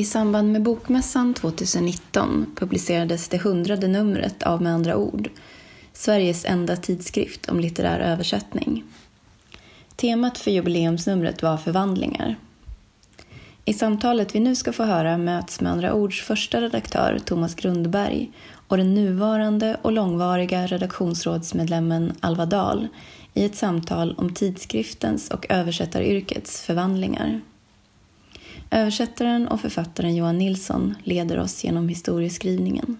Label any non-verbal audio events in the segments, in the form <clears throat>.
I samband med Bokmässan 2019 publicerades det hundrade numret av Med andra ord, Sveriges enda tidskrift om litterär översättning. Temat för jubileumsnumret var förvandlingar. I samtalet vi nu ska få höra möts med andra ords första redaktör Thomas Grundberg och den nuvarande och långvariga redaktionsrådsmedlemmen Alva Dahl i ett samtal om tidskriftens och översättaryrkets förvandlingar. Översättaren och författaren Johan Nilsson leder oss genom historieskrivningen.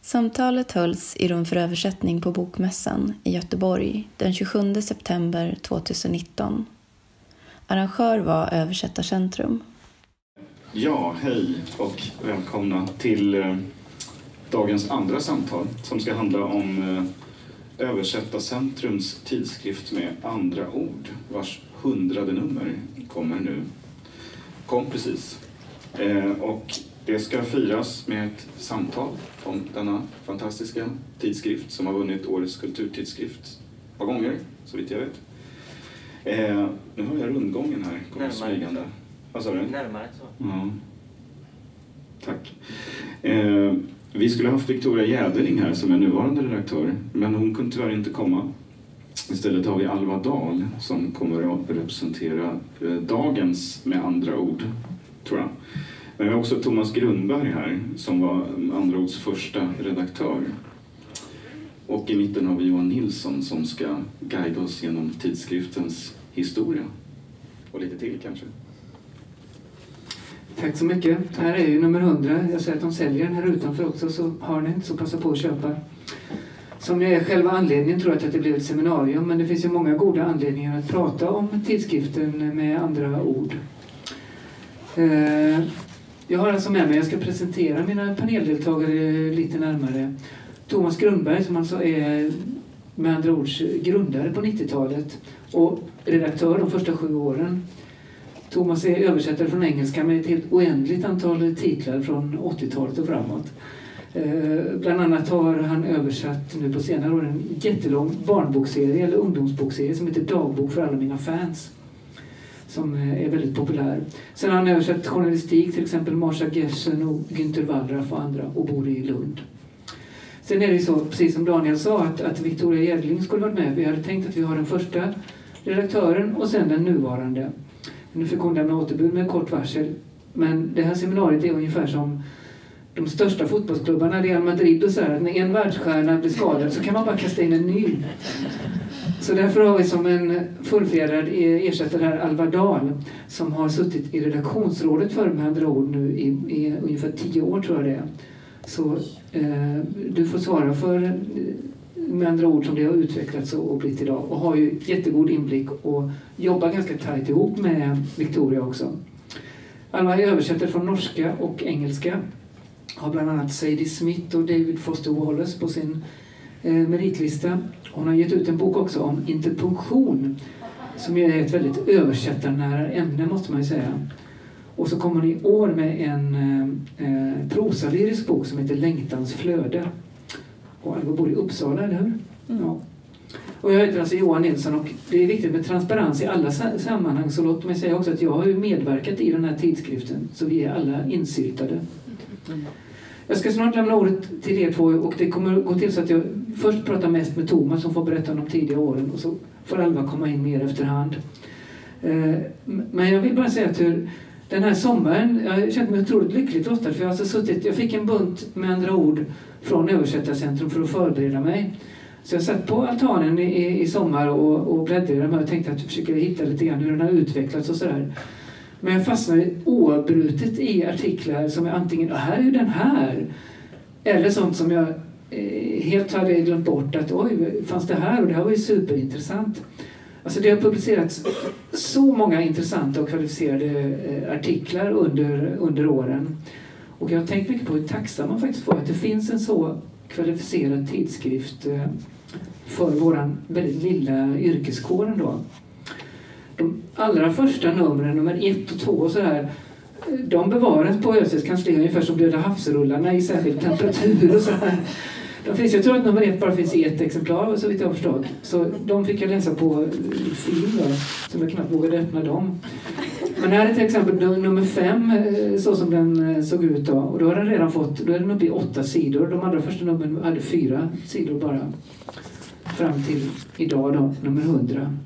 Samtalet hölls i Rum för översättning på Bokmässan i Göteborg den 27 september 2019. Arrangör var Översättarcentrum. Ja, hej och välkomna till eh, dagens andra samtal som ska handla om eh, Översättarcentrums tidskrift med andra ord vars hundrade nummer kommer nu. Kom precis. Eh, och det ska firas med ett samtal om denna fantastiska tidskrift som har vunnit Årets kulturtidskrift ett par gånger, så vitt jag vet. Eh, nu har jag rundgången här, kommer smygande. Vad sa du? Närmare så. Ja. Tack. Eh, vi skulle haft Victoria Jäderling här som är nuvarande redaktör, men hon kunde tyvärr inte komma. Istället har vi Alva Dahl som kommer att representera eh, dagens med andra ord, tror jag. Men vi har också Thomas Grundberg här som var mm, andra ords första redaktör. Och i mitten har vi Johan Nilsson som ska guida oss genom tidskriftens historia. Och lite till kanske. Tack så mycket. Här är ju nummer 100. Jag ser att de säljer den här utanför också, så har ni inte så passa på att köpa. Som jag är själva anledningen tror jag att det blev ett seminarium, men det finns ju många goda anledningar att prata om tidskriften med andra ord. Eh, jag har alltså med mig, jag ska presentera mina paneldeltagare lite närmare. Thomas Grundberg som alltså är med andra ord grundare på 90-talet och redaktör de första sju åren. Thomas är översättare från engelska med ett helt oändligt antal titlar från 80-talet och framåt. Eh, bland annat har han översatt nu på senare år en jättelång barnbokserie eller ungdomsbokserie som heter Dagbok för alla mina fans. Som eh, är väldigt populär. Sen har han översatt journalistik, till exempel Marsha Gersen och Günter Wallraff och andra och bor i Lund. Sen är det så, precis som Daniel sa, att, att Victoria Jäderling skulle varit med. Vi hade tänkt att vi har den första redaktören och sen den nuvarande. Nu fick hon lämna återbud med kort varsel. Men det här seminariet är ungefär som de största fotbollsklubbarna, Real Madrid och så här, när en världsstjärna blir skadad så kan man bara kasta in en ny. Så därför har vi som en fullfjädrad e- ersättare här Alva Dahl som har suttit i redaktionsrådet för med andra ord nu i, i ungefär tio år tror jag det är. Så eh, du får svara för eh, med andra ord som det har utvecklats och blivit idag och har ju jättegod inblick och jobbar ganska tajt ihop med Victoria också. Alva är översättare från norska och engelska. Har bland annat Sadie Smith och David Foster Wallace på sin eh, meritlista. Hon har gett ut en bok också om interpunktion som är ett väldigt översättarnära ämne måste man ju säga. Och så kommer hon i år med en eh, prosalyrisk bok som heter Längtans flöde. Och Alva bor i Uppsala, eller hur? Mm. Ja. Och jag heter alltså Johan Nilsson och det är viktigt med transparens i alla sammanhang. Så låt mig säga också att jag har medverkat i den här tidskriften. Så vi är alla insyltade. Mm. Jag ska snart lämna ordet till er två och det kommer gå till så att jag först pratar mest med Thomas som får berätta om de tidiga åren och så får Alva komma in mer efterhand. Eh, men jag vill bara säga att hur den här sommaren, jag har känt mig otroligt lyckligt lottad för jag, alltså suttit, jag fick en bunt med andra ord från Översättarcentrum för att förbereda mig. Så jag satt på altanen i, i sommar och, och bläddrade i dem och tänkte att jag försöker hitta lite grann hur den har utvecklats och sådär. Men jag fastnar oavbrutet i artiklar som är antingen här är den här” eller sånt som jag eh, helt hade glömt bort att oj, fanns det här och det här var ju superintressant. Alltså det har publicerats så många intressanta och kvalificerade eh, artiklar under, under åren. Och jag har tänkt mycket på hur tacksam man faktiskt får att det finns en så kvalificerad tidskrift eh, för våran väldigt lilla yrkeskår ändå de allra första numren, nummer ett och två och sådär, de bevaras på ÖCs kansli ungefär som Döda havsrullarna i särskild temperatur och sådär. De finns, jag tror att nummer ett bara finns i ett exemplar så vitt jag har förstått. Så de fick jag läsa på eh, film då, som jag knappt vågade öppna dem. Men här är till exempel nummer fem eh, så som den eh, såg ut då. Och då har den redan fått, då är den uppe i åtta sidor. De andra första numren hade fyra sidor bara. Fram till idag då, nummer 100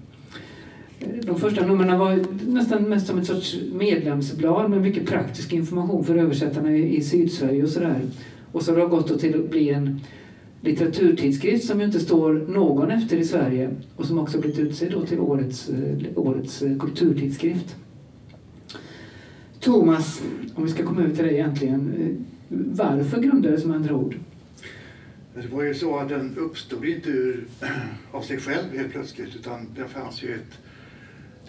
de första numren var nästan mest som ett sorts medlemsblad med mycket praktisk information för översättarna i Sydsverige och sådär. Och så har det gått till att bli en litteraturtidskrift som ju inte står någon efter i Sverige och som också blivit utsedd till årets, eh, årets eh, kulturtidskrift. Thomas, om vi ska komma ut till dig egentligen. Eh, varför grundades med andra ord? Det var ju så att den uppstod inte ur, <clears throat> av sig själv helt plötsligt utan det fanns ju ett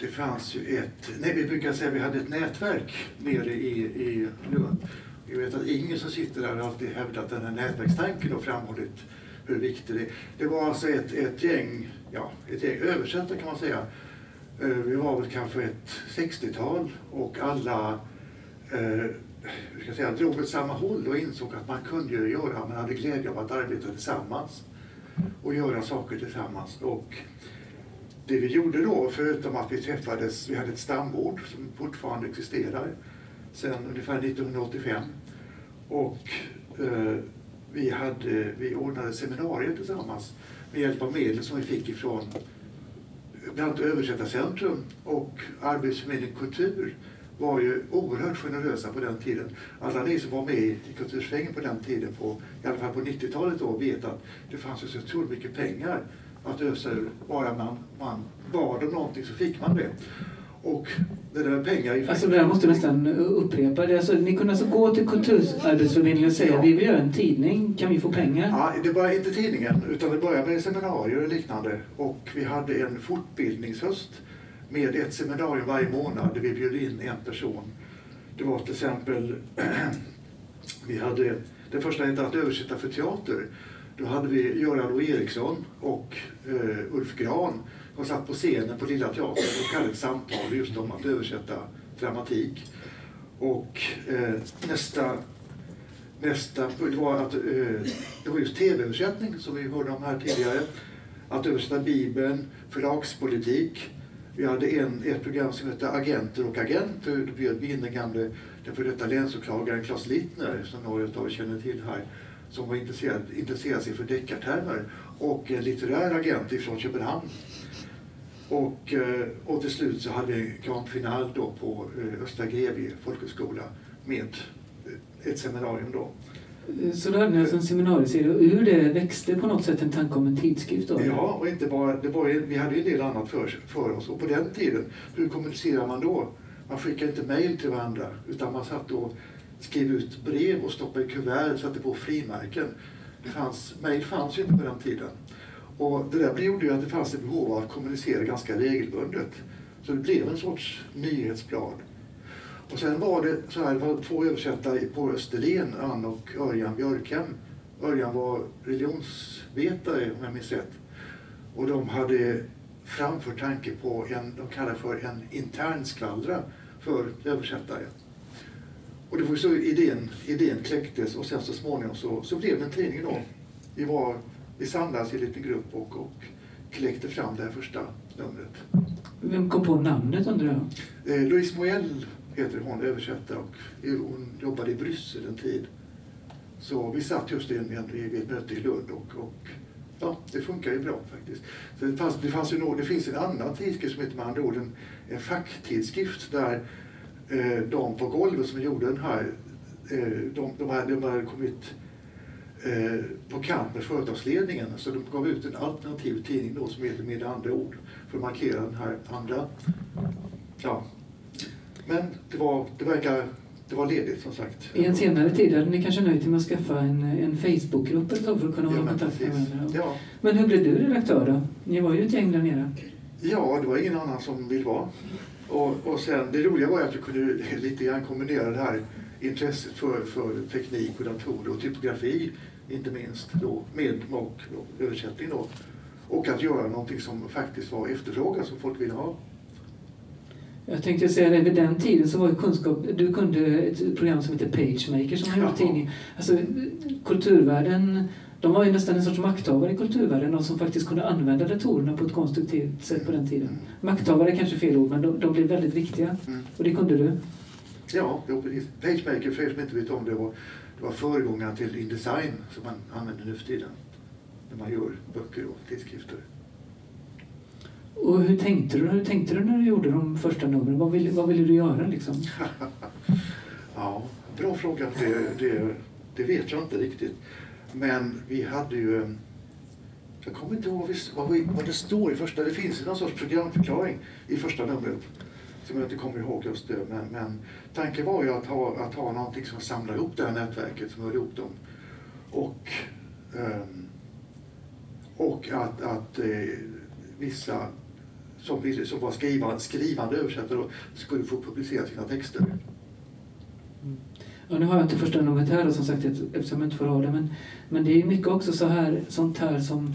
det fanns ju ett, nej vi brukar säga att vi hade ett nätverk nere i, i Lund. Jag vet att ingen som sitter där har alltid hävdat den här nätverkstanken och framhållit hur viktig det är. Det var alltså ett, ett gäng, ja, ett gäng översättare kan man säga, eh, vi var väl kanske ett 60-tal och alla eh, ska säga, drog åt samma håll och insåg att man kunde göra, man hade glädje av att arbeta tillsammans och göra saker tillsammans. Och det vi gjorde då, förutom att vi träffades, vi hade ett stambord som fortfarande existerar sedan ungefär 1985. Och eh, vi, hade, vi ordnade seminarier tillsammans med hjälp av medel som vi fick ifrån bland annat Översättarcentrum och Arbetsförmedlingen Kultur var ju oerhört generösa på den tiden. Alla ni som var med i Kultursvängen på den tiden, på, i alla fall på 90-talet då, vet att det fanns ju så otroligt mycket pengar att ösa ur. Bara man, man bad om någonting så fick man det. Och det där pengar... Alltså det där måste du nästan upprepa. Det alltså, ni kunde alltså gå till Kulturarbetsförmedlingen och säga ja. vi vill göra en tidning, kan vi få pengar? Ja, det var inte tidningen utan det började med seminarier och liknande. Och vi hade en fortbildningshöst med ett seminarium varje månad där vi bjöd in en person. Det var till exempel, <clears throat> vi hade, det första hette att översätta för teater. Då hade vi Göran O Eriksson och eh, Ulf Gran som satt på scenen på Lilla Teatern och hade ett samtal just om att översätta dramatik. Och eh, nästa, nästa punkt var, att, eh, det var just tv-översättning som vi hörde om här tidigare. Att översätta Bibeln, förlagspolitik. Vi hade en, ett program som hette Agenter och agenter. Då bjöd vi in den gamle, den före detta länsåklagaren Claes Littner, som några av er känner till här, som var intresserad, intresserad sig för deckartermer och en litterär agent ifrån Köpenhamn och, eh, och till slut så hade vi grand final då på eh, Östra Grevie folkhögskola med ett seminarium då. Så då hade ni alltså en seminarieserie och ur det växte på något sätt en tanke om en tidskrift? Då, ja, och inte bara, det var, vi hade ju en del annat för, för oss. Och på den tiden, hur kommunicerar man då? Man skickade inte mejl till varandra utan man satt och skrev ut brev och stoppade i kuvert och satte på frimärken. Det fanns, mejl fanns ju inte på den tiden. Och det där gjorde ju att det fanns ett behov av att kommunicera ganska regelbundet. Så det blev en sorts nyhetsblad. Och sen var det så här, det var två översättare på Österlen, Ann och Örjan Björkhem. Örjan var religionsvetare om jag minns rätt. Och de hade framfört tanke på en, de kallar för en intern skvallra för översättare. Och det var så idén, idén kläcktes och sen så småningom så, så blev det en tidning då. Vi var vi samlades i en liten grupp och, och kläckte fram det här första numret. Vem kom på namnet undrar jag? Eh, Louise Moell heter hon, översättare och hon jobbade i Bryssel en tid. Så vi satt just i, en, ett möte i Lund och, och ja, det funkar ju bra faktiskt. Så det, fanns, det, fanns ju något, det finns en annan tidskrift som heter med andra ord en, en facktidskrift där eh, de på golvet som gjorde den här, eh, de, de, hade, de hade kommit Eh, på kant med företagsledningen. Så de gav ut en alternativ tidning då som heter Med andra ord för att markera den här andra. Ja. Men det, var, det verkar det var ledigt som sagt. I en senare tid hade ni kanske nöjt er med att skaffa en, en Facebookgrupp för att kunna hålla kontakt med varandra. Ja. Men hur blev du redaktör då? Ni var ju ett gäng där nere. Ja, det var ingen annan som ville vara. Och, och sen, det roliga var att vi kunde <laughs> lite grann kombinera det här intresset för, för teknik och datorer och typografi inte minst då, med och översättning då. Och att göra någonting som faktiskt var efterfrågan som folk ville ha. Jag tänkte säga det, vid den tiden så var ju kunskap, du kunde ett program som heter PageMaker som har gjort tidning. Alltså kulturvärlden de var ju nästan en sorts makthavare i kulturvärlden, de som faktiskt kunde använda datorerna på ett konstruktivt sätt på den tiden. Makthavare är kanske fel ord, men de, de blev väldigt viktiga. Mm. Och det kunde du. Ja, jo, precis. PageMaker, för er som inte vet om det, var, det var föregångaren till InDesign som man använder nu för tiden. När man gör böcker och tidskrifter. Och hur tänkte du, hur tänkte du när du gjorde de första numren? Vad ville, vad ville du göra liksom? <laughs> Ja, bra fråga. Det, det, det vet jag inte riktigt. Men vi hade ju... Eh, jag kommer inte ihåg vad, vi, vad, det står i första... Det finns någon sorts programförklaring i första numret som jag inte kommer ihåg just nu. Men, men tanken var ju att ha, att ha någonting som samlar ihop det här nätverket, som höll ihop dem. Och, ehm, och att, att eh, vissa som, ville, som var skrivande, skrivande översättare skulle få publicera sina texter. Mm. Ja, nu har jag inte första numret här då, som sagt eftersom jag inte får ha det. Men, men det är mycket också så här, sånt här som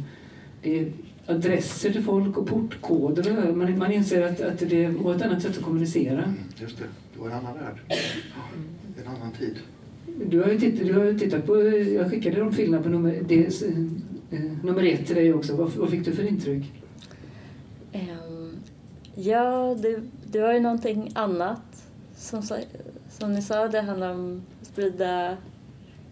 det är adresser till folk och portkoder. Man, man inser att, att det var ett annat sätt att kommunicera. Mm, just det, det var en annan värld. En annan tid. Du har ju tittat, du har ju tittat på, jag skickade de filmerna på nummer, det, eh, nummer ett till dig också. Vad, vad fick du för intryck? Ehm, ja, det, det var ju någonting annat. Som, som ni sa, det handlar om att sprida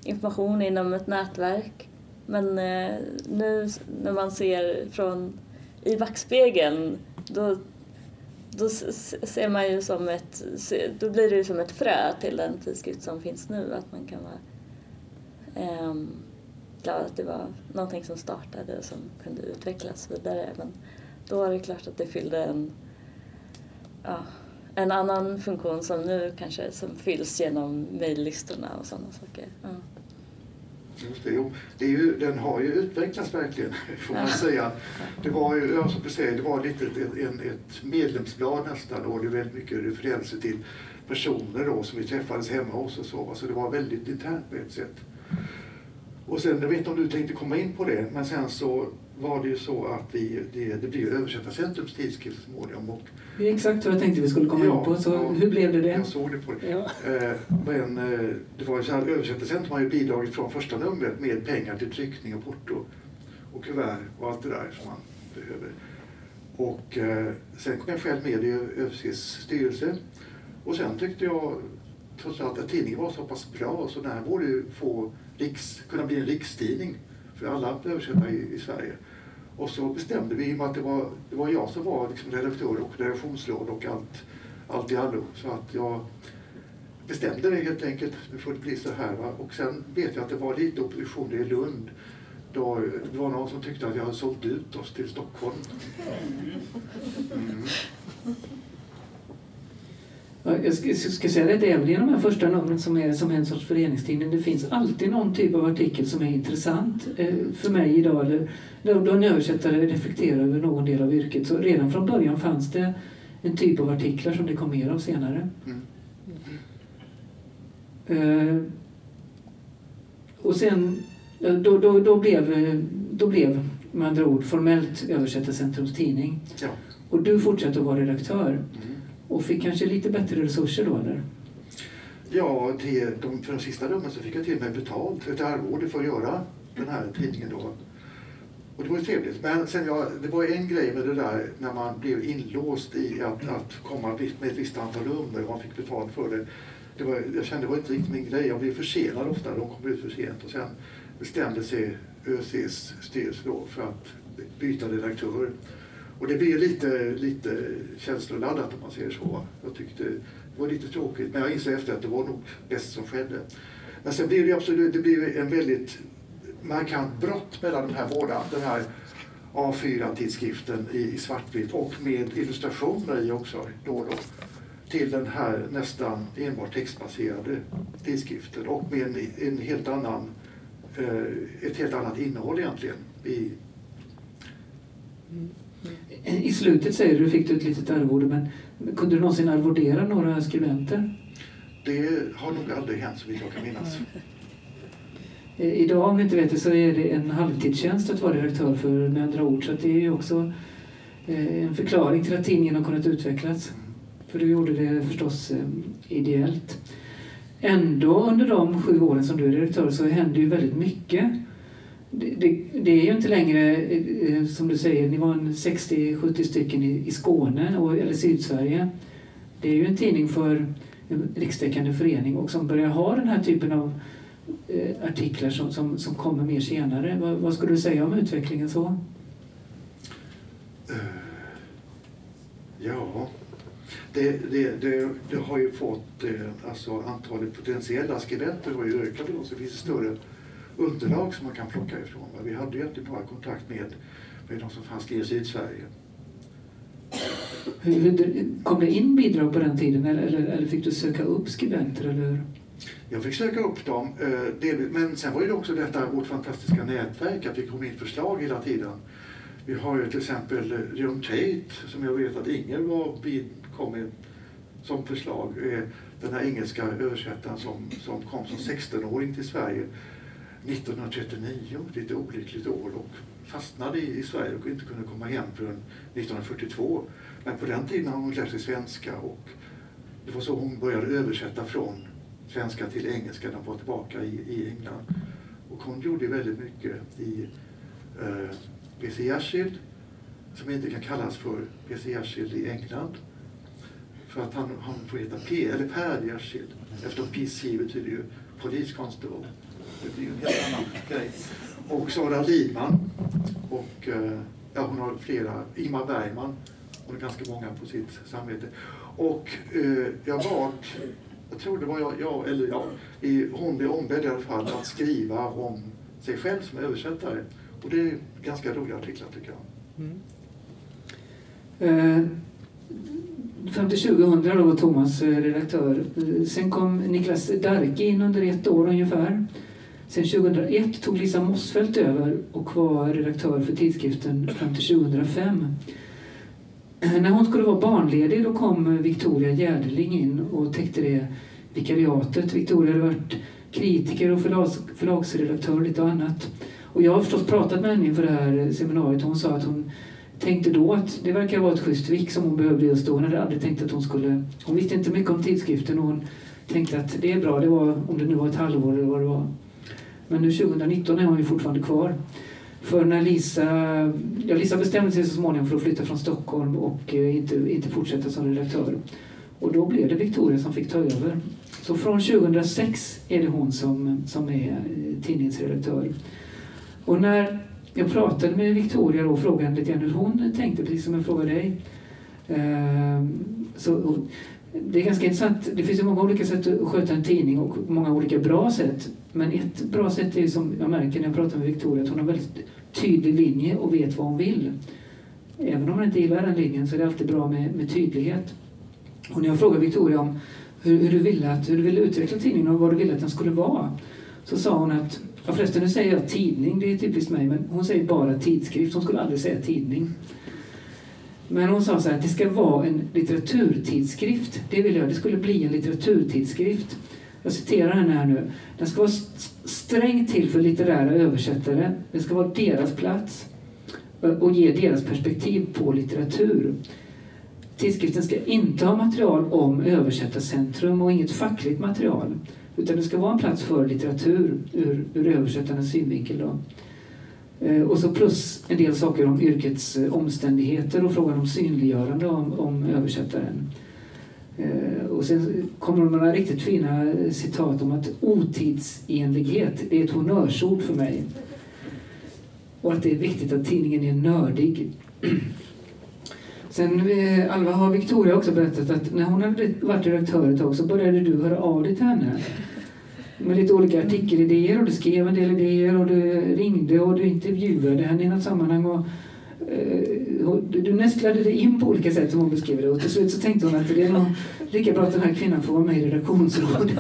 information inom ett nätverk. Men eh, nu när man ser från i backspegeln då, då ser man ju som ett, då blir det ju som ett frö till den tidskrift som finns nu. Att man kan vara eh, glad att det var någonting som startade och som kunde utvecklas vidare. Men då var det klart att det fyllde en, ja, en annan funktion som nu kanske som fylls genom mejllistorna och sådana saker. Ja. Just det, det är ju, den har ju utvecklats verkligen, <laughs> får man säga. Det var ju, som du säger, det var lite ett, en, ett medlemsblad nästan och det är väldigt mycket referenser till personer då som vi träffades hemma hos och så. Så det var väldigt internt på ett sätt. Och sen, jag vet inte om du tänkte komma in på det, men sen så var det ju så att vi, det, det ju Översättarcentrums tidskrift så småningom. Och, Det är exakt vad jag tänkte vi skulle komma Ja, in på. Så ja. hur blev det det? Jag såg det på det. Ja. Eh, men eh, det var ju så här, Översättarcentrum har ju bidragit från första numret med pengar till tryckning och porto och kuvert och allt det där som man behöver. Och eh, sen kom jag själv med i ÖFCs styrelse och sen tyckte jag trots allt att tidningen var så pass bra så den här borde ju få riks, kunna bli en rikstidning för alla översättare i, i Sverige. Och så bestämde vi, i och med att det var, det var jag som var liksom redaktör och redaktionsråd och allt, allt i allo. Så att jag bestämde det helt enkelt. Nu får det bli så här. Va? Och sen vet jag att det var lite opposition i Lund. Då, det var någon som tyckte att jag hade sålt ut oss till Stockholm. Mm. Ja, Jag ska, säga det, det är väl i de här första numren som är som en sorts föreningstidning. Det finns alltid någon typ av artikel som är intressant eh, för mig idag. Eller då, en översättare reflekterar över någon del av yrket. Så redan från början fanns det en typ av artiklar som det kom mer av senare. Mm. Eh, och sen, då, då, då, blev, då blev med andra ord formellt Översättarcentrums tidning. Ja. Och du fortsatte att vara redaktör Mm och fick kanske lite bättre resurser då eller? Ja, till, de, för de sista rummen så fick jag till och med betalt, ett arvode för att göra den här tidningen då. Och det var ju trevligt. Men sen jag, det var ju en grej med det där när man blev inlåst i att, att komma med ett visst antal nummer och man fick betalt för det. det var, jag kände det var inte riktigt min grej. Jag blev försenad ofta. De kom ut för sent. Och sen bestämde sig ÖCs styrelse då för att byta redaktör. Och det blir lite, lite känsloladdat om man säger så. Jag tyckte det var lite tråkigt. Men jag inser efter att det var nog bäst som skedde. Men sen blir det absolut det blir en väldigt markant brott mellan de här båda. Den här A4-tidskriften i, i svartvitt och med illustrationer i också då och då. Till den här nästan enbart textbaserade tidskriften och med en, en helt annan, eh, ett helt annat innehåll egentligen. I, i slutet säger du fick du ett litet arvode men kunde du någonsin arvodera några skribenter? det har nog aldrig hänt så vitt jag kan minnas. Eh, Idag om ni inte vet det så är det en halvtidstjänst att vara redaktör för med andra ord så det är ju också eh, en förklaring till att tidningen har kunnat utvecklas. För du gjorde det förstås eh, ideellt. Ändå under de sju åren som du är redaktör så händer ju väldigt mycket det, det, det är ju inte längre, eh, eh, som du säger, ni var 60-70 stycken i, i Skåne och, eller Sydsverige. Det är ju en tidning för en rikstäckande förening och som börjar ha den här typen av eh, artiklar som, som, som kommer mer senare. Vad, vad skulle du säga om utvecklingen så? Eh, ja, det, det, det, det har ju fått, alltså antalet potentiella skribenter har ju ökat och så finns det större underlag som man kan plocka ifrån. Vi hade ju inte bara kontakt med, med de som fanns i Sydsverige. Hur, hur, kom det in bidrag på den tiden eller, eller, eller, fick du söka upp skribenter? Eller? Jag fick söka upp dem, eh, men sen var det också detta vårt fantastiska nätverk, att vi kom in förslag hela tiden. Vi har ju till exempel John Tate som jag vet att Inger var kom med som förslag. Eh, den här engelska översättaren som, som kom som 16-åring till Sverige 1939, lite olyckligt år och fastnade i, Sverige och inte kunde komma hem förrän 1942. Men på den tiden hade hon lärt sig svenska och det var så hon började översätta från svenska till engelska när hon var tillbaka i, i England. Och hon gjorde väldigt mycket i eh, P.C. Jersild, som inte kan kallas för P.C. Jersild i England. För att han, han får heta P, eller Per Jersild, eftersom PC betyder ju Police det blir ju en helt annan grej. Och Sara Lidman. Och eh, ja, hon har flera. Ingmar Bergman. Hon har ganska många på sitt samvete. Och eh, jag bad, jag tror det var jag, jag eller ja, i, hon blev ombedd i alla fall att skriva om sig själv som översättare. Och det är ganska roliga artiklar tycker jag. Mm. Eh, fram till 2000 då var Thomas eh, redaktör. Eh, sen kom Niklas Darke in under ett år ungefär. Sen 2001 tog Lisa Mossfeldt över och var redaktör för tidskriften fram till 2005. När hon skulle vara barnledig då kom Victoria Jäderling in och täckte det vikariatet. Victoria hade varit kritiker och förlags, förlagsredaktör och lite annat. Och jag har förstås pratat med henne inför det här seminariet och hon sa att hon tänkte då att det verkar vara ett schysst vik som hon behövde just då. Hon hade aldrig tänkt att hon skulle... Hon visste inte mycket om tidskriften och hon tänkte att det är bra, det var, om det nu var ett halvår eller vad det var. Men nu 2019 är hon ju fortfarande kvar. För när Lisa, ja, Lisa bestämde sig så småningom för att flytta från Stockholm och eh, inte, inte fortsätta som redaktör. Och då blev det Victoria som fick ta över. Så från 2006 är det hon som, som är eh, tidningsredaktör. Och när jag pratade med Victoria och frågade lite grann hur hon tänkte, precis som jag frågade dig. Eh, så, det är ganska intressant. Det finns ju många olika sätt att sköta en tidning och många olika bra sätt. Men ett bra sätt är som jag märker när jag pratar med Victoria att hon har en väldigt tydlig linje och vet vad hon vill. Även om hon inte gillar den linjen så är det alltid bra med, med tydlighet. Och när jag frågade Victoria om hur, hur, du ville att, hur du ville utveckla tidningen och vad du ville att den skulle vara så sa hon att, ja förresten nu säger jag tidning, det är typiskt mig, men hon säger bara tidskrift, hon skulle aldrig säga tidning. Men hon sa så här, att det ska vara en litteraturtidskrift. Det vill jag, det skulle bli en litteraturtidskrift. Jag citerar henne här nu. Den ska vara strängt till för litterära översättare. Det ska vara deras plats och ge deras perspektiv på litteratur. Tidskriften ska inte ha material om översättarcentrum och inget fackligt material. Utan det ska vara en plats för litteratur ur, ur översättarens synvinkel. Då. Eh, och så plus en del saker om yrkets eh, omständigheter och frågan om synliggörande om, om översättaren. Eh, och sen kommer det några riktigt fina citat om att otidsenlighet det är ett honnörsord för mig. Och att det är viktigt att tidningen är nördig. <clears throat> Sen Alva har Victoria också berättat att när hon hade varit redaktör ett tag så började du höra av dig till henne med lite olika artikelidéer och du skrev en del idéer och du ringde och du intervjuade henne i något sammanhang. Och, uh, du nästlade dig in på olika sätt som hon beskrev det och till slut så tänkte hon att det är nog lika bra att den här kvinnan får vara med i redaktionsrådet.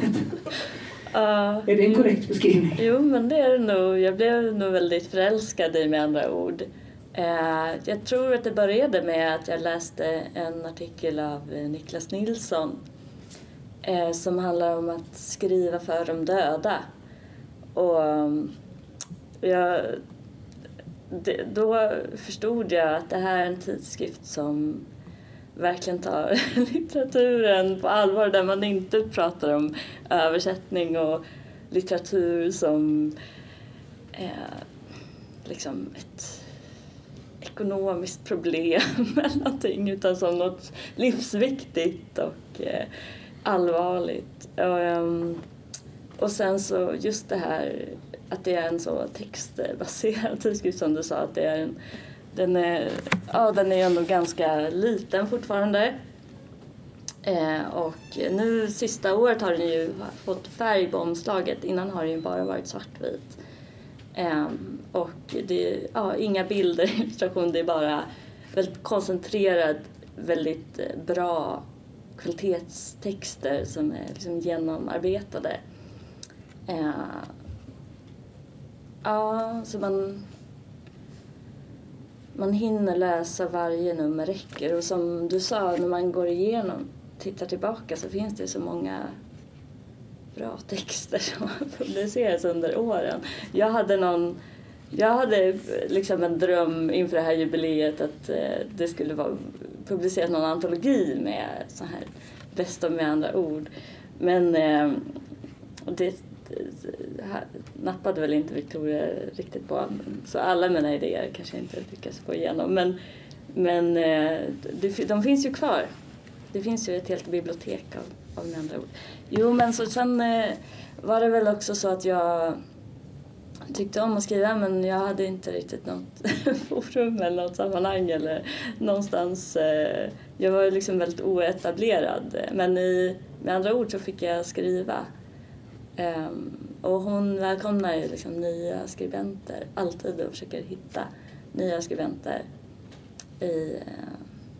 Uh, är det en korrekt beskrivning? Jo, men det är det nog. Jag blev nog väldigt förälskad i med andra ord. Uh, jag tror att det började med att jag läste en artikel av Niklas Nilsson eh, som handlar om att skriva för de döda. Och mm, jag, det, då förstod jag att det här är en tidskrift som verkligen tar <laughs> litteraturen på allvar där man inte pratar om översättning och litteratur som eh, liksom ett ekonomiskt problem <laughs> eller någonting utan som något livsviktigt och eh, allvarligt. Och, och sen så just det här att det är en så textbaserad <laughs> tidskrift som du sa att det är en, den är, ja den är ju ändå ganska liten fortfarande. Eh, och nu sista året har den ju fått färg på omslaget. Innan har den ju bara varit svartvit. Eh, och det är ja, inga bilder, <laughs> illustration, det är bara väldigt koncentrerad, väldigt eh, bra kvalitetstexter som är liksom genomarbetade. Eh, ja, så man, man hinner läsa varje nummer räcker och som du sa, när man går igenom, tittar tillbaka så finns det så många bra texter som <laughs> har publicerats under åren. Jag hade någon jag hade eh, liksom en dröm inför det här jubileet att eh, det skulle vara publicerat någon antologi med så här bästa med andra ord. Men eh, det, eh, det här nappade väl inte Victoria riktigt på. Så alla mina idéer kanske inte lyckas få igenom. Men, men eh, det, de finns ju kvar. Det finns ju ett helt bibliotek av, av med andra ord. Jo, men så sen eh, var det väl också så att jag tyckte om att skriva men jag hade inte riktigt något <laughs> forum eller något sammanhang eller någonstans. Eh, jag var liksom väldigt oetablerad men i, med andra ord så fick jag skriva. Ehm, och hon välkomnar ju liksom nya skribenter alltid och försöker hitta nya skribenter i, eh,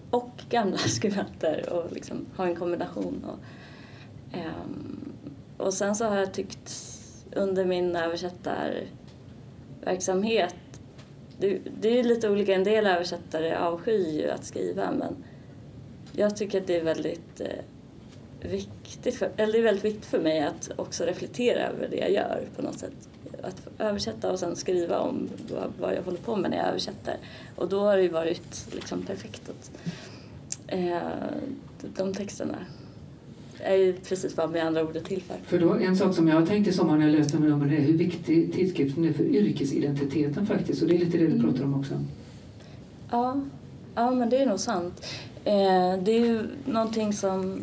och gamla <laughs> skribenter och liksom ha en kombination. Och, ehm, och sen så har jag tyckt under min översättarverksamhet det, det är lite olika, en del översättare avskyr ju att skriva men jag tycker att det är väldigt eh, viktigt för, eller det är väldigt viktigt för mig att också reflektera över det jag gör på något sätt. Att översätta och sen skriva om vad, vad jag håller på med när jag översätter. Och då har det ju varit liksom perfekt att eh, de texterna är ju precis vad med andra ord är till för. För då, en sak som jag har tänkt i sommar när jag läste de numren är hur viktig tidskriften är för yrkesidentiteten faktiskt. Och det är lite det du mm. pratar om också. Ja, ja men det är nog sant. Eh, det är ju någonting som,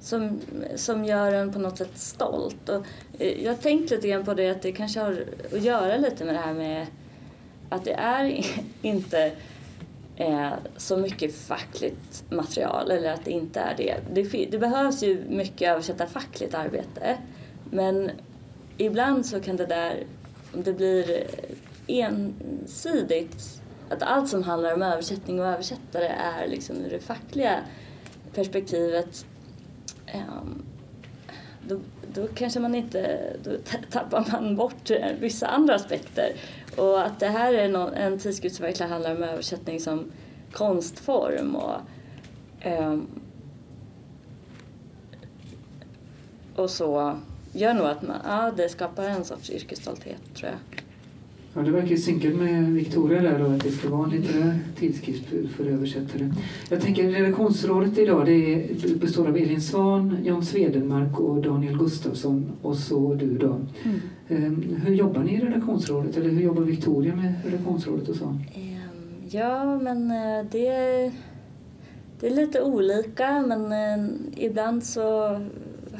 som, som gör en på något sätt stolt. Och, eh, jag har tänkt lite grann på det att det kanske har att göra lite med det här med att det är <laughs> inte eh, så mycket fackligt material eller att det inte är det. Det, det behövs ju mycket översätta fackligt arbete men ibland så kan det där, om det blir ensidigt att allt som handlar om översättning och översättare är liksom ur det fackliga perspektivet um, då, då kanske man inte, då tappar man bort eh, vissa andra aspekter. Och att det här är någon, en tidskrift som verkligen handlar om översättning som konstform och um, och så gör nog att man, ja, det skapar en sorts yrkesstolthet tror jag. Ja, det verkar synkat med Victoria där då, att det ska vara en litterär tidskrift för översättare. Jag tänker redaktionsrådet idag det består av Elin Svan, Jan Svedenmark och Daniel Gustafsson och så du då. Mm. Um, hur jobbar ni i redaktionsrådet eller hur jobbar Victoria med redaktionsrådet och så? Um, ja, men eh, det, det är lite olika men uh, ibland så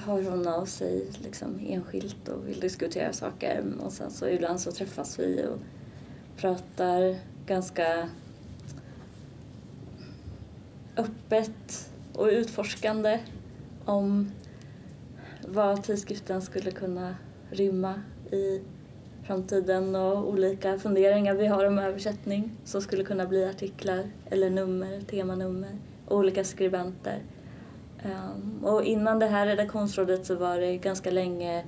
hör hon av sig liksom enskilt och vill diskutera saker. Och sen så ibland så träffas vi och pratar ganska öppet och utforskande om vad tidskriften skulle kunna rymma i framtiden och olika funderingar vi har om översättning som skulle kunna bli artiklar eller nummer, temanummer, olika skribenter. Um, och innan det här redaktionsrådet så var det ganska länge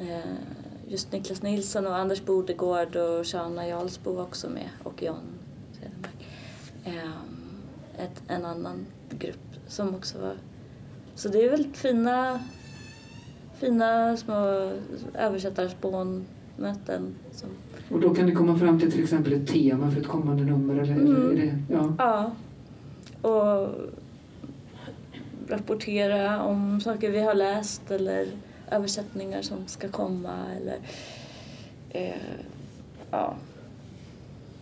uh, just Niklas Nilsson och Anders Bodegård och Shana Jarlsbo var också med och John Sedenberg. Um, ett, en annan grupp som också var... Så det är väldigt fina, fina små översättarspånmöten. Som... Och då kan ni komma fram till till exempel ett tema för ett kommande nummer? Eller, mm. är det, ja. ja. Och rapportera om saker vi har läst eller översättningar som ska komma eller eh, ja,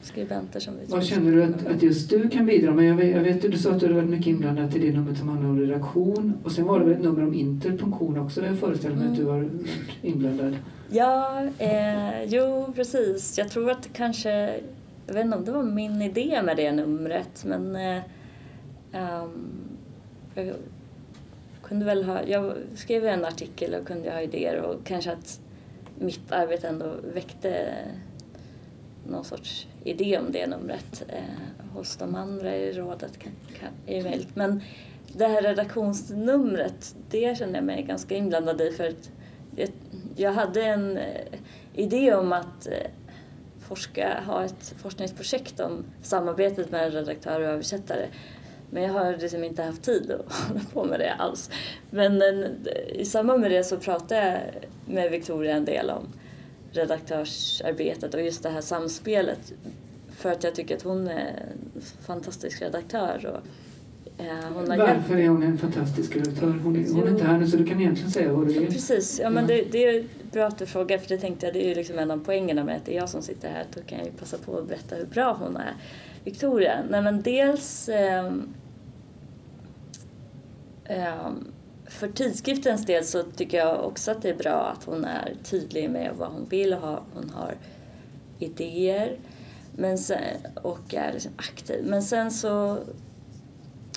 skribenter som vi Vad känner du att, att just du kan bidra med? Jag vet, jag vet du sa att du varit mycket inblandad i det numret som handlar om redaktion och sen var det väl ett nummer om interpunktion också där jag föreställer mig att du har varit inblandad. Ja, eh, jo precis. Jag tror att det kanske, jag vet inte om det var min idé med det numret men eh, jag kunde väl ha, jag skrev en artikel och kunde ha idéer och kanske att mitt arbete ändå väckte någon sorts idé om det numret eh, hos de andra i rådet. Kan, kan, är möjligt. Men det här redaktionsnumret, det känner jag mig ganska inblandad i för att jag, jag hade en eh, idé om att eh, forska, ha ett forskningsprojekt om samarbetet mellan redaktör och översättare. Men jag har liksom inte haft tid att <laughs> hålla på med det alls. Men i samband med det så pratade jag med Victoria en del om redaktörsarbetet och just det här samspelet. För att jag tycker att hon är en fantastisk redaktör. Och, eh, hon har Varför är hon en fantastisk redaktör? Hon är, hon är inte här nu så du kan egentligen säga vad du vill. Precis, ja, men det, det är bra att du frågar för det tänkte jag, det är ju liksom en av poängerna med att det är jag som sitter här. Då kan jag ju passa på att berätta hur bra hon är. Victoria, nej men dels eh, eh, för tidskriftens del så tycker jag också att det är bra att hon är tydlig med vad hon vill och hon har idéer men sen, och är liksom aktiv. Men sen så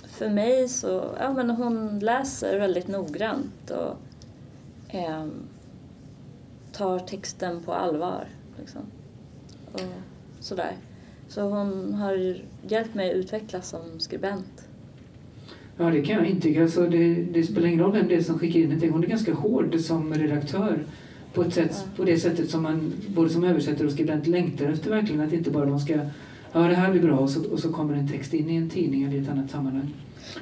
för mig så, ja men hon läser väldigt noggrant och eh, tar texten på allvar. Liksom. Och sådär. Så hon har hjälpt mig att utvecklas som skribent. Ja, det kan jag intyga. Så det, det spelar ingen roll vem det är som skickar in någonting. Hon är ganska hård som redaktör på, ett sätt, Ja. på det sättet som man både som översättare och skribent längtar efter verkligen. Att inte bara man ska, ja det här blir bra och så, och så kommer en text in i en tidning eller i ett annat sammanhang.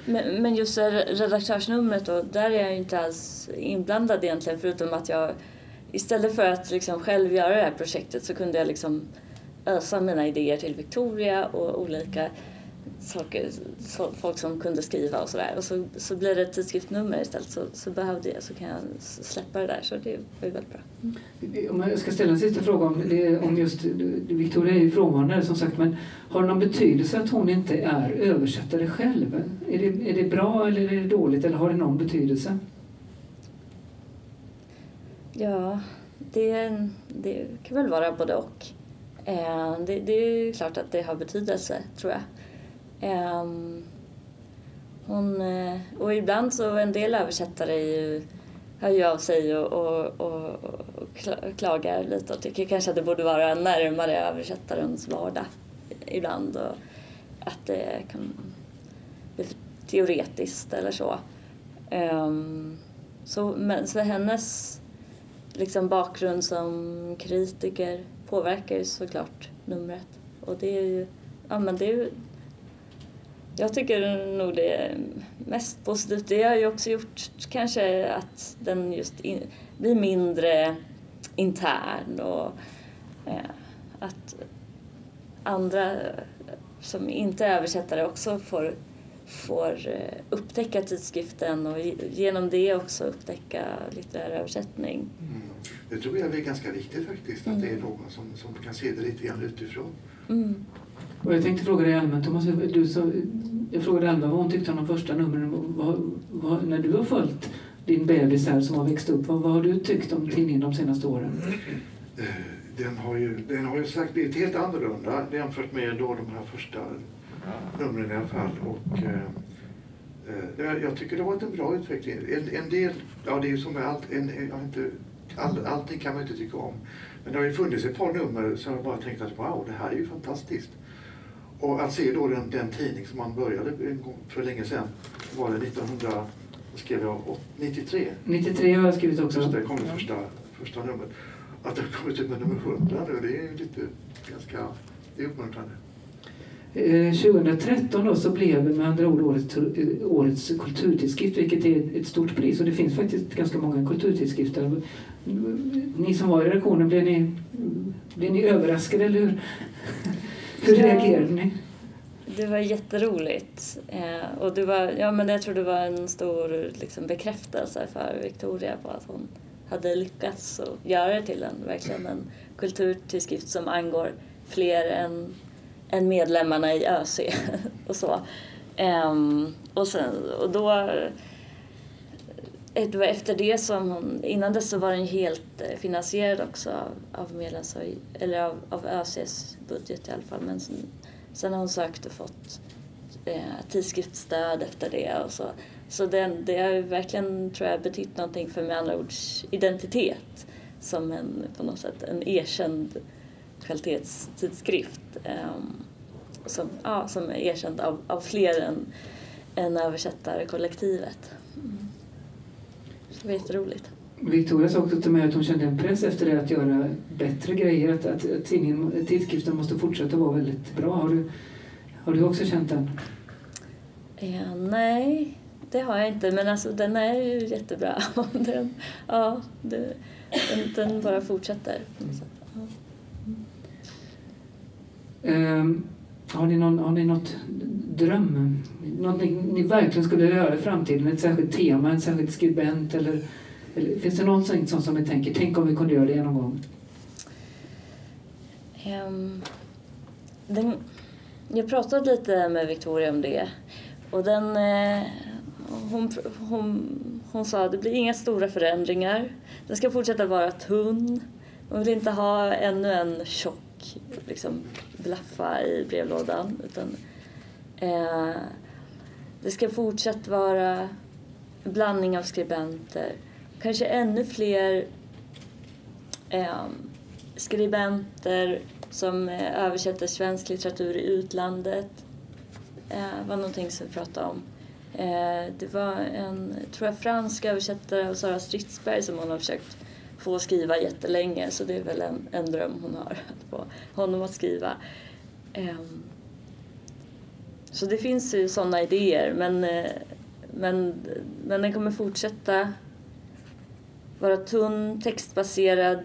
Men, men just redaktörsnumret då, där är jag inte alls inblandad egentligen förutom att jag istället för att liksom själv göra det här projektet så kunde jag liksom ösa mina idéer till Victoria och olika saker, så, folk som kunde skriva och sådär. Och så, så blir det ett tidskriftsnummer istället så, så behövde jag, så kan jag släppa det där. Så det var ju väldigt bra. Om jag ska ställa en sista fråga om, om just, Victoria är ju frånvarande som sagt, men har det någon betydelse att hon inte är översättare själv? Är det, är det bra eller är det dåligt eller har det någon betydelse? Ja, det, det kan väl vara både och. Eh, det, det är ju klart att det har betydelse, tror jag. Ehm, hon, eh, och ibland så en del översättare är ju, hör ju av sig och, och, och, och klagar lite och tycker kanske att det borde vara närmare översättarens vardag ibland och att det kan bli för teoretiskt eller så. Ehm, så, men så hennes liksom bakgrund som kritiker påverkar ju såklart numret. Och det är ju, ja men det är ju, jag tycker nog det är mest positivt. Det har ju också gjort kanske att den just in, blir mindre intern och eh, att andra som inte är översättare också får, får eh, upptäcka tidskriften och ge- genom det också upptäcka litterär översättning. Mm. Det tror jag är ganska viktigt faktiskt, att det är någon som, som kan se det lite grann utifrån. Mm. Och jag tänkte fråga dig allmänt, Thomas, du, så, jag frågade Alva vad hon tyckte om de första numren. Vad, vad, när du har följt din bebis här som har växt upp, vad, vad har du tyckt om tidningen de senaste åren? Eh, Den har ju, den har ju sagt blivit helt annorlunda jämfört med då de här första numren i alla fall. Och, eh, eh, jag- tycker det har varit en bra utveckling. En, en del, ja det är ju som med allt, en, jag inte, all, allting kan man inte tycka om. Men det har ju funnits ett par nummer som jag bara tänkt att wow, det här är ju fantastiskt. Och att se då den, den tidning som man började en gång för länge sedan, var det 1900, vad skrev jag, 93? 93 har jag skrivit också. Just det, kom det första, första numret. Att det har kommit ut med nummer 100 nu, det är ju lite ganska, det är uppmuntrande. Eh, 2013 då så blev med andra ord årets, eh, årets kulturtidskrift, vilket är ett stort pris. Och det finns faktiskt ganska många kulturtidskrifter. Ni som var i redaktionen, blev ni, blev ni överraskade eller hur? <laughs> Hur Ja. reagerade ni? Det var jätteroligt. Eh, och det var, ja, men jag tror det var en stor liksom, bekräftelse för Victoria på att hon hade lyckats att göra det till en, verkligen en kulturtidskrift som angår fler än, än medlemmarna i ÖC <laughs> och så. Um, och, sen, och då eh, det var efter det som hon, innan dess så var den helt eh, finansierad också av, av medlems, eller av, av ÖCs budget i alla fall. Men sen, sen har hon sökt och fått eh, tidskriftsstöd efter det och så. Så den, det har verkligen, tror jag, betytt någonting för med andra ords identitet som en, på något sätt, en erkänd kvalitetstidskrift. Eh, som, ja, som är erkänd av, av fler än, än översättarkollektivet. Mm. Det var jätteroligt. Victoria sa också till mig att hon kände en press efter det att göra bättre grejer. Att, att tidningen, tidskriften måste fortsätta vara väldigt bra. Har du, har du också känt den? Ja, nej, det har jag inte. Men alltså, den är ju jättebra. <laughs> den, ja, det, den, den, bara fortsätter. Um, har, ni någon, har ni något dröm? Någonting ni verkligen skulle göra i framtiden? Ett särskilt tema, en särskild skribent? Eller, eller finns det någonting sånt som ni tänker, tänk om vi kunde göra det någon gång? Um, den, jag pratade lite med Victoria om det. Och den, eh, hon, hon, hon sa att det blir inga stora förändringar. Den ska fortsätta vara tunn. Hon vill inte ha ännu en tjock liksom, blaffa i brevlådan. Utan, eh, det ska fortsatt vara en blandning av skribenter. Kanske ännu fler eh, skribenter som eh, översätter svensk litteratur i utlandet. Eh, var någonting som vi pratade om. Eh, det var en, tror jag, fransk översättare av Sara Stridsberg som hon har försökt få skriva jättelänge så det är väl en, en dröm hon har, att få honom att skriva. Um, så det finns ju sådana idéer men, eh, men, men den kommer fortsätta vara tunn, textbaserad.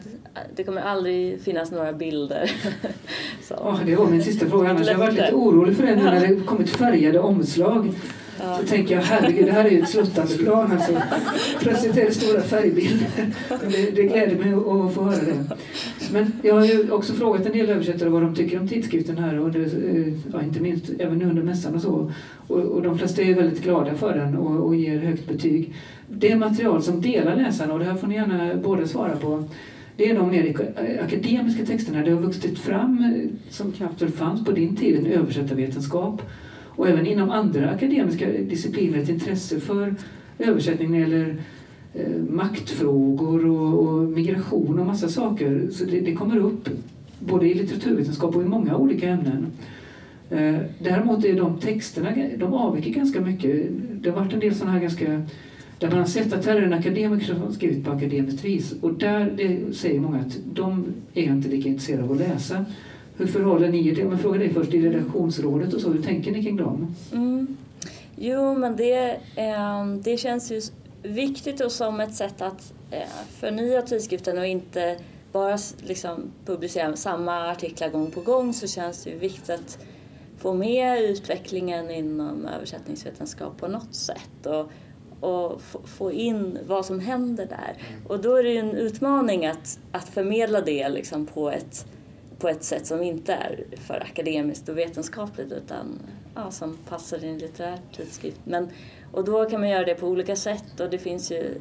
Det kommer aldrig finnas några bilder. <laughs> Så. Oh, det var min sista fråga. Annars jag varit lite orolig för det nu när det kommit färgade omslag. Ja. Så tänker jag, herregud, det här är ju ett sluttande plan. Alltså. Plötsligt är det stora färgbilder. Det, det gläder mig att få höra det. Men jag har ju också frågat en del översättare vad de tycker om tidskriften här. Och det, eh, ja, inte minst även nu under mässan och så. Och, och de flesta är väldigt glada för den och, och ger högt betyg. Det material som delar läsarna, och det här får ni gärna båda svara på. Det är de mer akademiska texterna. Det har vuxit fram, eh, som knappt väl fanns på din tid, en översättarvetenskap och även inom andra akademiska discipliner ett intresse för översättning när det gäller eh, maktfrågor och, och, migration och massa saker. Så det, det, kommer upp både i litteraturvetenskap och i många olika ämnen. Eh, däremot är de texterna, de avviker ganska mycket. Det har varit en del sådana här ganska där man har sett att här är en akademiker som har skrivit på akademiskt vis och där det säger många att de är inte lika intresserade av att läsa. Hur förhåller ni er till, om jag frågar dig först, i redaktionsrådet och så, hur tänker ni kring dem? Mm. Jo, men det, eh, det känns ju viktigt och som ett sätt att eh, förnya tidskriften och inte bara liksom, publicera samma artiklar gång på gång så känns det ju viktigt att få med utvecklingen inom översättningsvetenskap på något sätt och, och få in vad som händer där. Och då är det ju en utmaning att, att förmedla det liksom på ett på ett sätt som inte är för akademiskt och vetenskapligt utan ja, som passar i en litterär tidskrift. Men, och då kan man göra det på olika sätt och det finns ju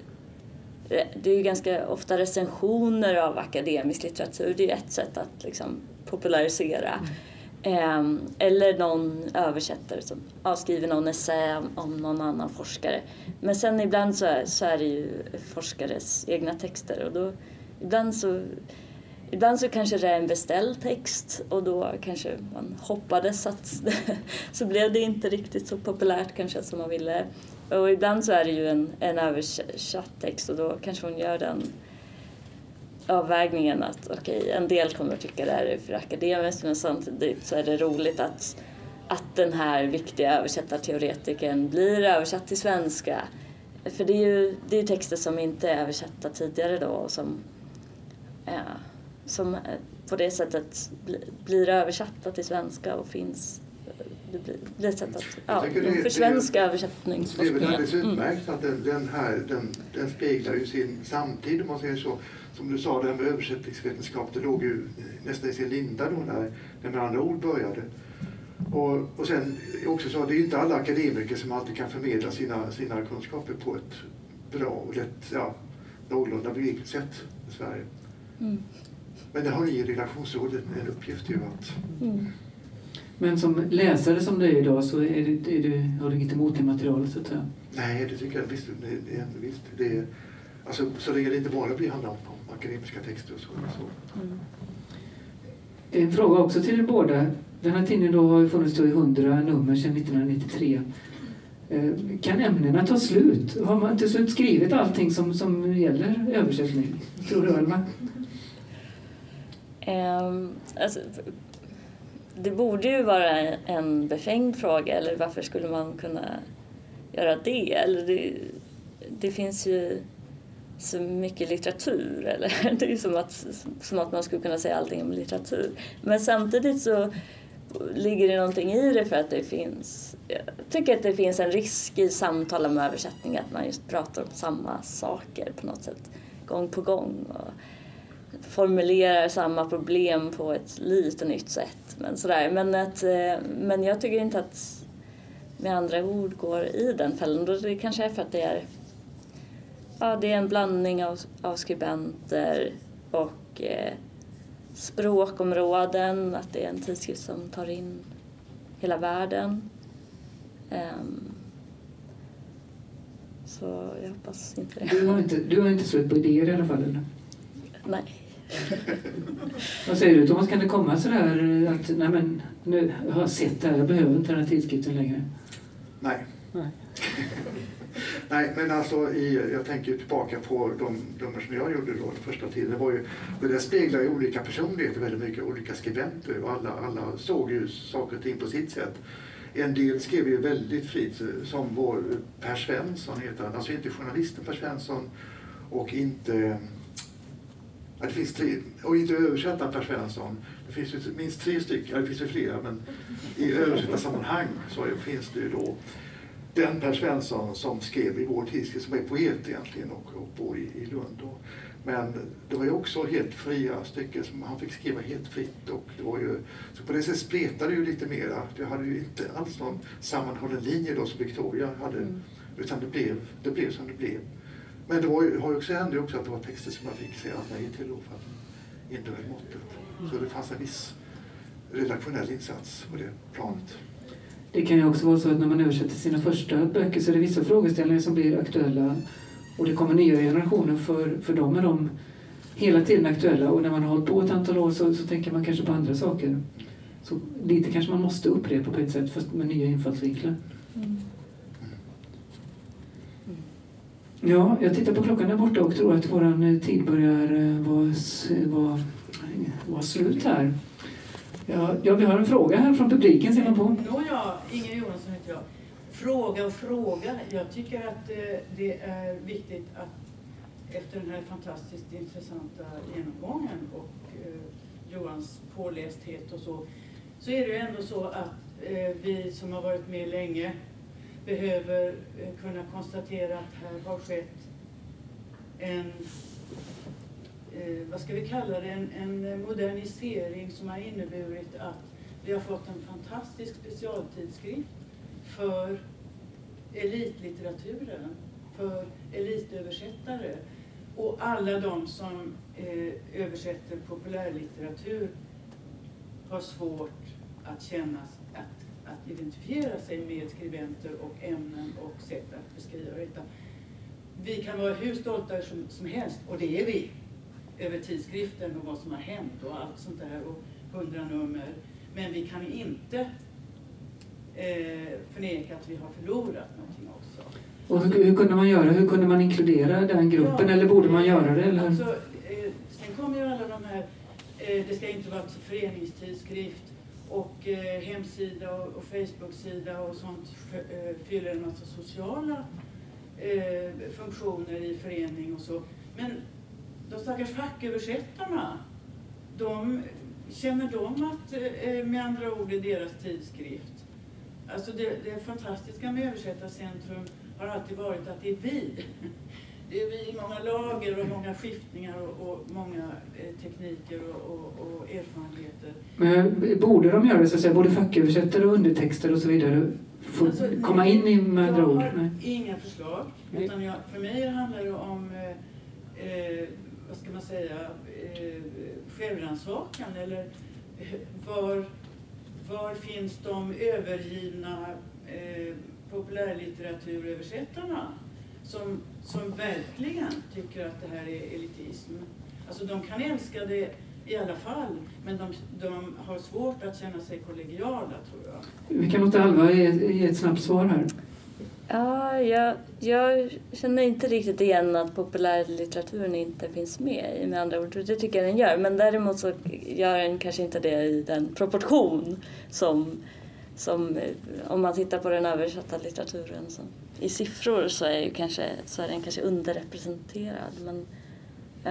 det är ju ganska ofta recensioner av akademisk litteratur. Det är ett sätt att liksom popularisera. Mm. eller någon översättare som skriver någon essä om någon annan forskare. Men sen ibland så är, så är det ju forskares egna texter och då ibland så Ibland så kanske det är en beställd text och då kanske man hoppades att <laughs> så blev det inte riktigt så populärt kanske som man ville. Och ibland så är det ju en, en översatt text och då kanske hon gör den avvägningen att okej, okay, en del kommer att tycka det här är för akademiskt men samtidigt så är det roligt att, att den här viktiga översättarteoretikern blir översatt till svenska. För det är ju det är texter som inte är översatta tidigare då och som ja, som eh, på det sättet blir översatta till svenska och finns eh, det blir, ett sätt att ja, det, försvenska översättningsforskningen. Det är väl alldeles mm. utmärkt mm. att den, den här den den speglar ju sin samtid om man säger så. Som du sa, det här med översättningsvetenskap, det låg ju nästan i sin linda då när, när med andra ord började. Och, och sen också så, det är ju inte alla akademiker som alltid kan förmedla sina, sina kunskaper på ett bra och lätt, ja, någorlunda begripligt sätt i Sverige. Mm. Men det har ni i redaktionsrådet en uppgift ju att... Mm. Men som läsare som du är idag så är det, är det, har du inget emot det materialet så att säga? Nej, det tycker jag visst. Det, det, visst det är, alltså, så länge det inte bara blir handlar om, om akademiska texter och så. så. Mm. En fråga också till er båda. Den här tidningen då har ju funnits i 100 nummer sedan 1993. Eh, Kan ämnena ta slut? Har man till slut skrivit allting som, som gäller översättning? Tror du, Alma? Ehm, alltså, det borde ju vara en befängd fråga, eller varför skulle man kunna göra det? Eller det, det finns ju så mycket litteratur, eller <laughs> det är ju som att, som att man skulle kunna säga allting om litteratur. Men samtidigt så ligger det någonting i det för att det finns, jag tycker att det finns en risk i samtal om översättning att man just pratar om samma saker på något sätt, gång på gång. Och, formulerar samma problem på ett lite nytt sätt. Men, sådär. Men, att, eh, men jag tycker inte att med andra ord går i den fällan. Det kanske är för att det är, ja, det är en blandning av, av skribenter och eh, språkområden. Att det är en tidskrift som tar in hela världen. Ehm, så jag hoppas inte det. Du har inte, du har inte slut på idéer i alla fall? Eller? Nej. <laughs> Vad säger du Thomas, kan det komma sådär att nej men, nu har jag sett det här, jag behöver inte den här tidskriften längre? Nej. Nej. <laughs> Nej, men alltså i, jag tänker tillbaka på de nummer som jag gjorde då, den första tiden. Det, var ju, det där speglar ju olika personligheter väldigt mycket, olika skribenter och alla, alla såg ju saker och ting på sitt sätt. En del skrev ju väldigt fritt, som vår Per Svensson heter han, alltså inte journalisten Per Svensson och inte Ja, det finns tre, och inte översättaren Per Svensson. Det finns ju minst tre stycken, ja, det finns ju flera, men i översättarsammanhang så finns det ju då den Per Svensson som skrev i vår tidskrift, som är poet egentligen och, och bor i, i Lund. Då. Men det var ju också helt fria stycken som han fick skriva helt fritt. Och det var ju, så på det sättet spretade det ju lite mera. Det hade ju inte alls någon sammanhållen linje då som Victoria hade. Mm. Utan det blev, det blev som det blev. Men det var ju, har ju också, hände också att det var texter som jag fick säga nej till då för att inte höll måttet. Så det fanns en viss redaktionell insats på det planet. Det kan ju också vara så att när man översätter sina första böcker så är det vissa frågeställningar som blir aktuella och det kommer nya generationer för, för dem är de hela tiden aktuella och när man har hållit på ett antal år så, så tänker man kanske på andra saker. Så lite kanske man måste upprepa på ett sätt fast med nya infallsvinklar. Mm. Ja, jag tittar på klockan där borta och tror att vår eh, tid börjar eh, vara, vara, vara slut här. Ja, ja, vi har en fråga här från publiken, ser man på. Nåja, Inger Johansson heter jag. Fråga och fråga. Jag tycker att eh, det är viktigt att efter den här fantastiskt intressanta genomgången och Johans pålästhet och så, så är det ju ändå så att vi som har varit med länge behöver eh, kunna konstatera att här har skett en, eh, vad ska vi kalla det, en, en modernisering som har inneburit att vi har fått en fantastisk specialtidskrift för elitlitteraturen, för elitöversättare. Och alla de som eh, översätter populärlitteratur har svårt att känna att, identifiera sig med skribenter och ämnen och sätt att beskriva detta. Vi kan vara hur stolta som, som helst, och det är vi, över tidskriften och vad som har hänt och allt sånt där och hundra nummer. Men vi kan inte eh, förneka att vi har förlorat någonting också. Och hur, hur kunde man göra? Hur kunde man inkludera den gruppen? Ja, eller borde man göra det? Eller? Alltså, eh, sen kommer ju alla de här, eh, det ska inte vara föreningstidskrift och eh, hemsida och, och Facebook-sida och sånt f- eh, fyller en massa sociala eh, funktioner i förening och så. Men de stackars facköversättarna, de, känner de att eh, eh med andra ord är deras tidskrift? Alltså det, det fantastiska med Översättarcentrum har alltid varit att det är vi det är i många lager och många skiftningar och, och många eh, tekniker och, och, och erfarenheter. Men borde de göra det, så att säga, både facköversättare och undertexter och så vidare? Få Alltså, komma nej, in i med andra Jag ord? har Nej. inga förslag. Utan jag, för mig handlar det om, eh, eh, vad ska man säga, eh, självrannsakan eller var, var finns de övergivna eh, populärlitteraturöversättarna som, som verkligen tycker att det här är elitism? Alltså de kan älska det i alla fall, men de, de har svårt att känna sig kollegiala tror jag. Vi kan låta Alva ge, ge ett snabbt svar här. Ja, jag, jag känner inte riktigt igen att populärlitteraturen inte finns med i med andra ord. Det tycker jag den gör. Men däremot så gör den kanske inte det i den proportion som, som eh, om man tittar på den översatta litteraturen. Så, I siffror så är, ju kanske, så är den kanske underrepresenterad. Men,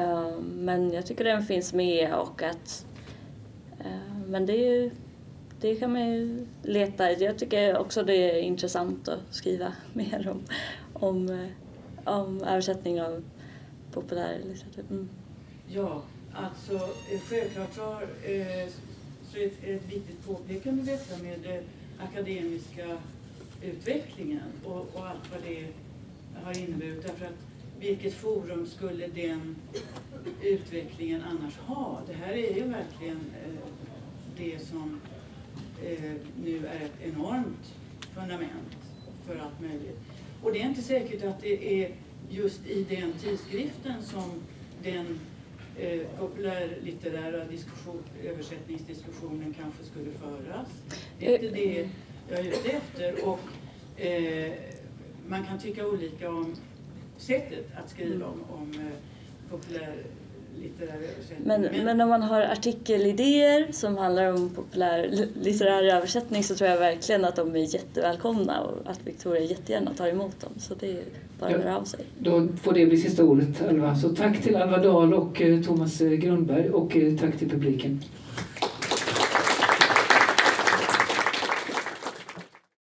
uh, men jag tycker den finns med och att Uh, men det är ju det kan man ju leta i. Jag tycker också det är intressant att skriva <laughs> mer om, om, om översättning av populärlitteratur. Mm. Ja, alltså självklart så, eh, så är ett, ett viktigt påpekande detta med akademiska utvecklingen och, och allt vad det har inneburit. Därför att vilket forum skulle den utvecklingen annars ha? Det här är ju verkligen eh, det som eh, nu är ett enormt fundament för allt möjligt. Och det är inte säkert att det är just i den tidskriften som den eh, populärlitterära diskussion, översättningsdiskussionen kanske skulle föras. Det är inte det jag är ute efter. Och, eh, man kan tycka olika om sättet att skriva om, om eh, översättning. Men, men om man har artikelidéer som handlar om populärlitterär översättning så tror jag verkligen att de är jättevälkomna och att Victoria jättegärna tar emot dem. Så det är bara att höra av sig. Då får det bli sista ordet, Alva. Så tack till Alva Dahl och eh, Thomas eh, Grundberg och eh, tack till publiken.